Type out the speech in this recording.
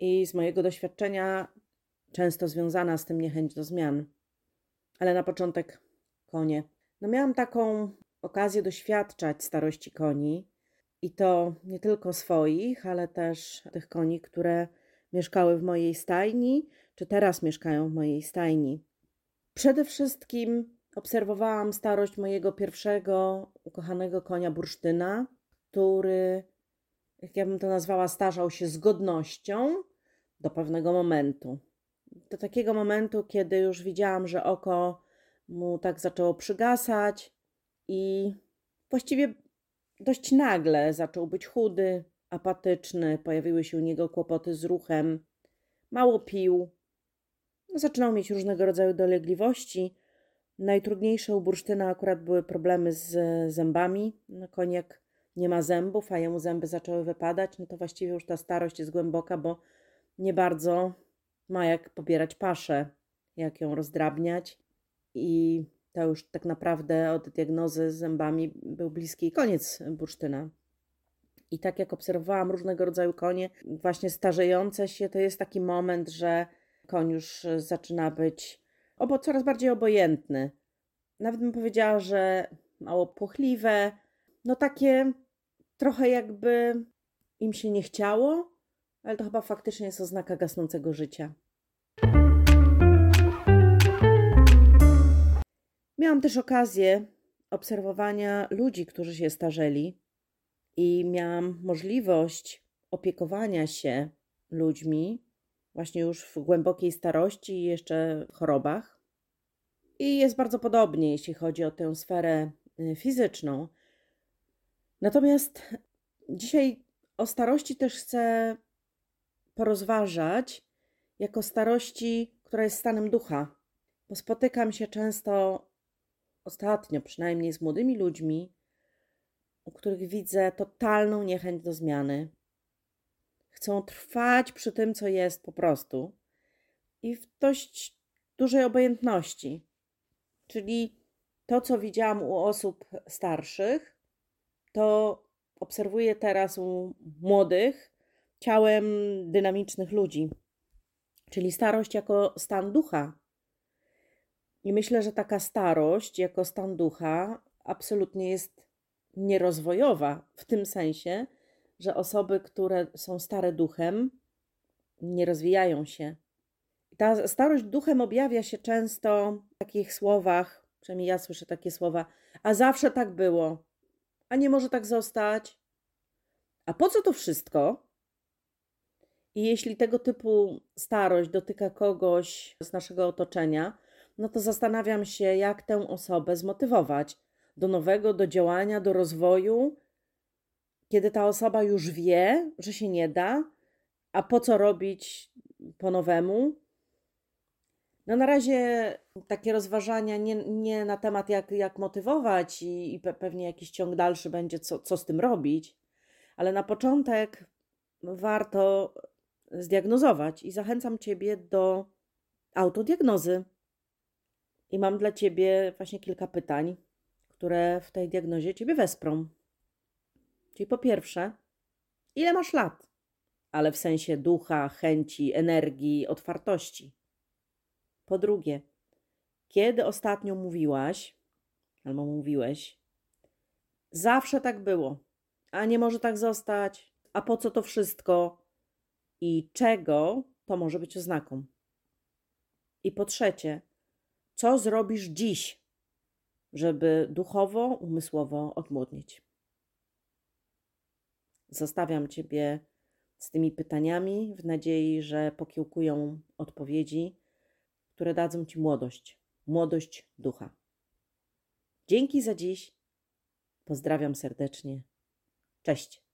i z mojego doświadczenia często związana z tym niechęć do zmian. Ale na początek konie. No miałam taką okazję doświadczać starości koni i to nie tylko swoich, ale też tych koni, które mieszkały w mojej stajni, czy teraz mieszkają w mojej stajni. Przede wszystkim obserwowałam starość mojego pierwszego ukochanego konia bursztyna, który, jak ja bym to nazwała, starzał się z godnością do pewnego momentu. Do takiego momentu, kiedy już widziałam, że oko mu tak zaczęło przygasać i właściwie dość nagle zaczął być chudy, apatyczny, pojawiły się u niego kłopoty z ruchem, mało pił, zaczynał mieć różnego rodzaju dolegliwości. Najtrudniejsze u bursztyna akurat były problemy z zębami. No, koniak nie ma zębów, a jemu zęby zaczęły wypadać, no to właściwie już ta starość jest głęboka, bo nie bardzo ma jak pobierać paszę, jak ją rozdrabniać. I to już tak naprawdę od diagnozy z zębami był bliski koniec bursztyna. I tak jak obserwowałam różnego rodzaju konie, właśnie starzejące się, to jest taki moment, że koń już zaczyna być obo coraz bardziej obojętny. Nawet bym powiedziała, że mało płochliwe, no takie trochę jakby im się nie chciało, ale to chyba faktycznie jest oznaka gasnącego życia. Miałam też okazję obserwowania ludzi, którzy się starzeli, i miałam możliwość opiekowania się ludźmi, właśnie już w głębokiej starości i jeszcze w chorobach. I jest bardzo podobnie, jeśli chodzi o tę sferę y, fizyczną. Natomiast dzisiaj o starości też chcę porozważać jako starości, która jest stanem ducha. Bo spotykam się często, ostatnio przynajmniej, z młodymi ludźmi, u których widzę totalną niechęć do zmiany. Chcą trwać przy tym, co jest po prostu i w dość dużej obojętności. Czyli to, co widziałam u osób starszych, to obserwuję teraz u młodych, ciałem dynamicznych ludzi, czyli starość jako stan ducha. I myślę, że taka starość jako stan ducha absolutnie jest nierozwojowa w tym sensie, że osoby, które są stare duchem, nie rozwijają się. Ta starość duchem objawia się często w takich słowach, przynajmniej ja słyszę takie słowa, a zawsze tak było, a nie może tak zostać. A po co to wszystko? I jeśli tego typu starość dotyka kogoś z naszego otoczenia, no to zastanawiam się, jak tę osobę zmotywować. Do nowego, do działania, do rozwoju, kiedy ta osoba już wie, że się nie da, a po co robić po nowemu? No na razie takie rozważania nie, nie na temat, jak, jak motywować, i, i pewnie jakiś ciąg dalszy będzie, co, co z tym robić, ale na początek warto zdiagnozować i zachęcam Ciebie do autodiagnozy. I mam dla Ciebie właśnie kilka pytań, które w tej diagnozie Ciebie wesprą. Czyli po pierwsze, ile masz lat? Ale w sensie ducha, chęci, energii, otwartości. Po drugie, kiedy ostatnio mówiłaś, albo mówiłeś, zawsze tak było, a nie może tak zostać, a po co to wszystko i czego to może być oznaką. I po trzecie, co zrobisz dziś, żeby duchowo, umysłowo odmłodnieć? Zostawiam Ciebie z tymi pytaniami w nadziei, że pokiełkują odpowiedzi, które dadzą Ci młodość, młodość ducha. Dzięki za dziś. Pozdrawiam serdecznie. Cześć.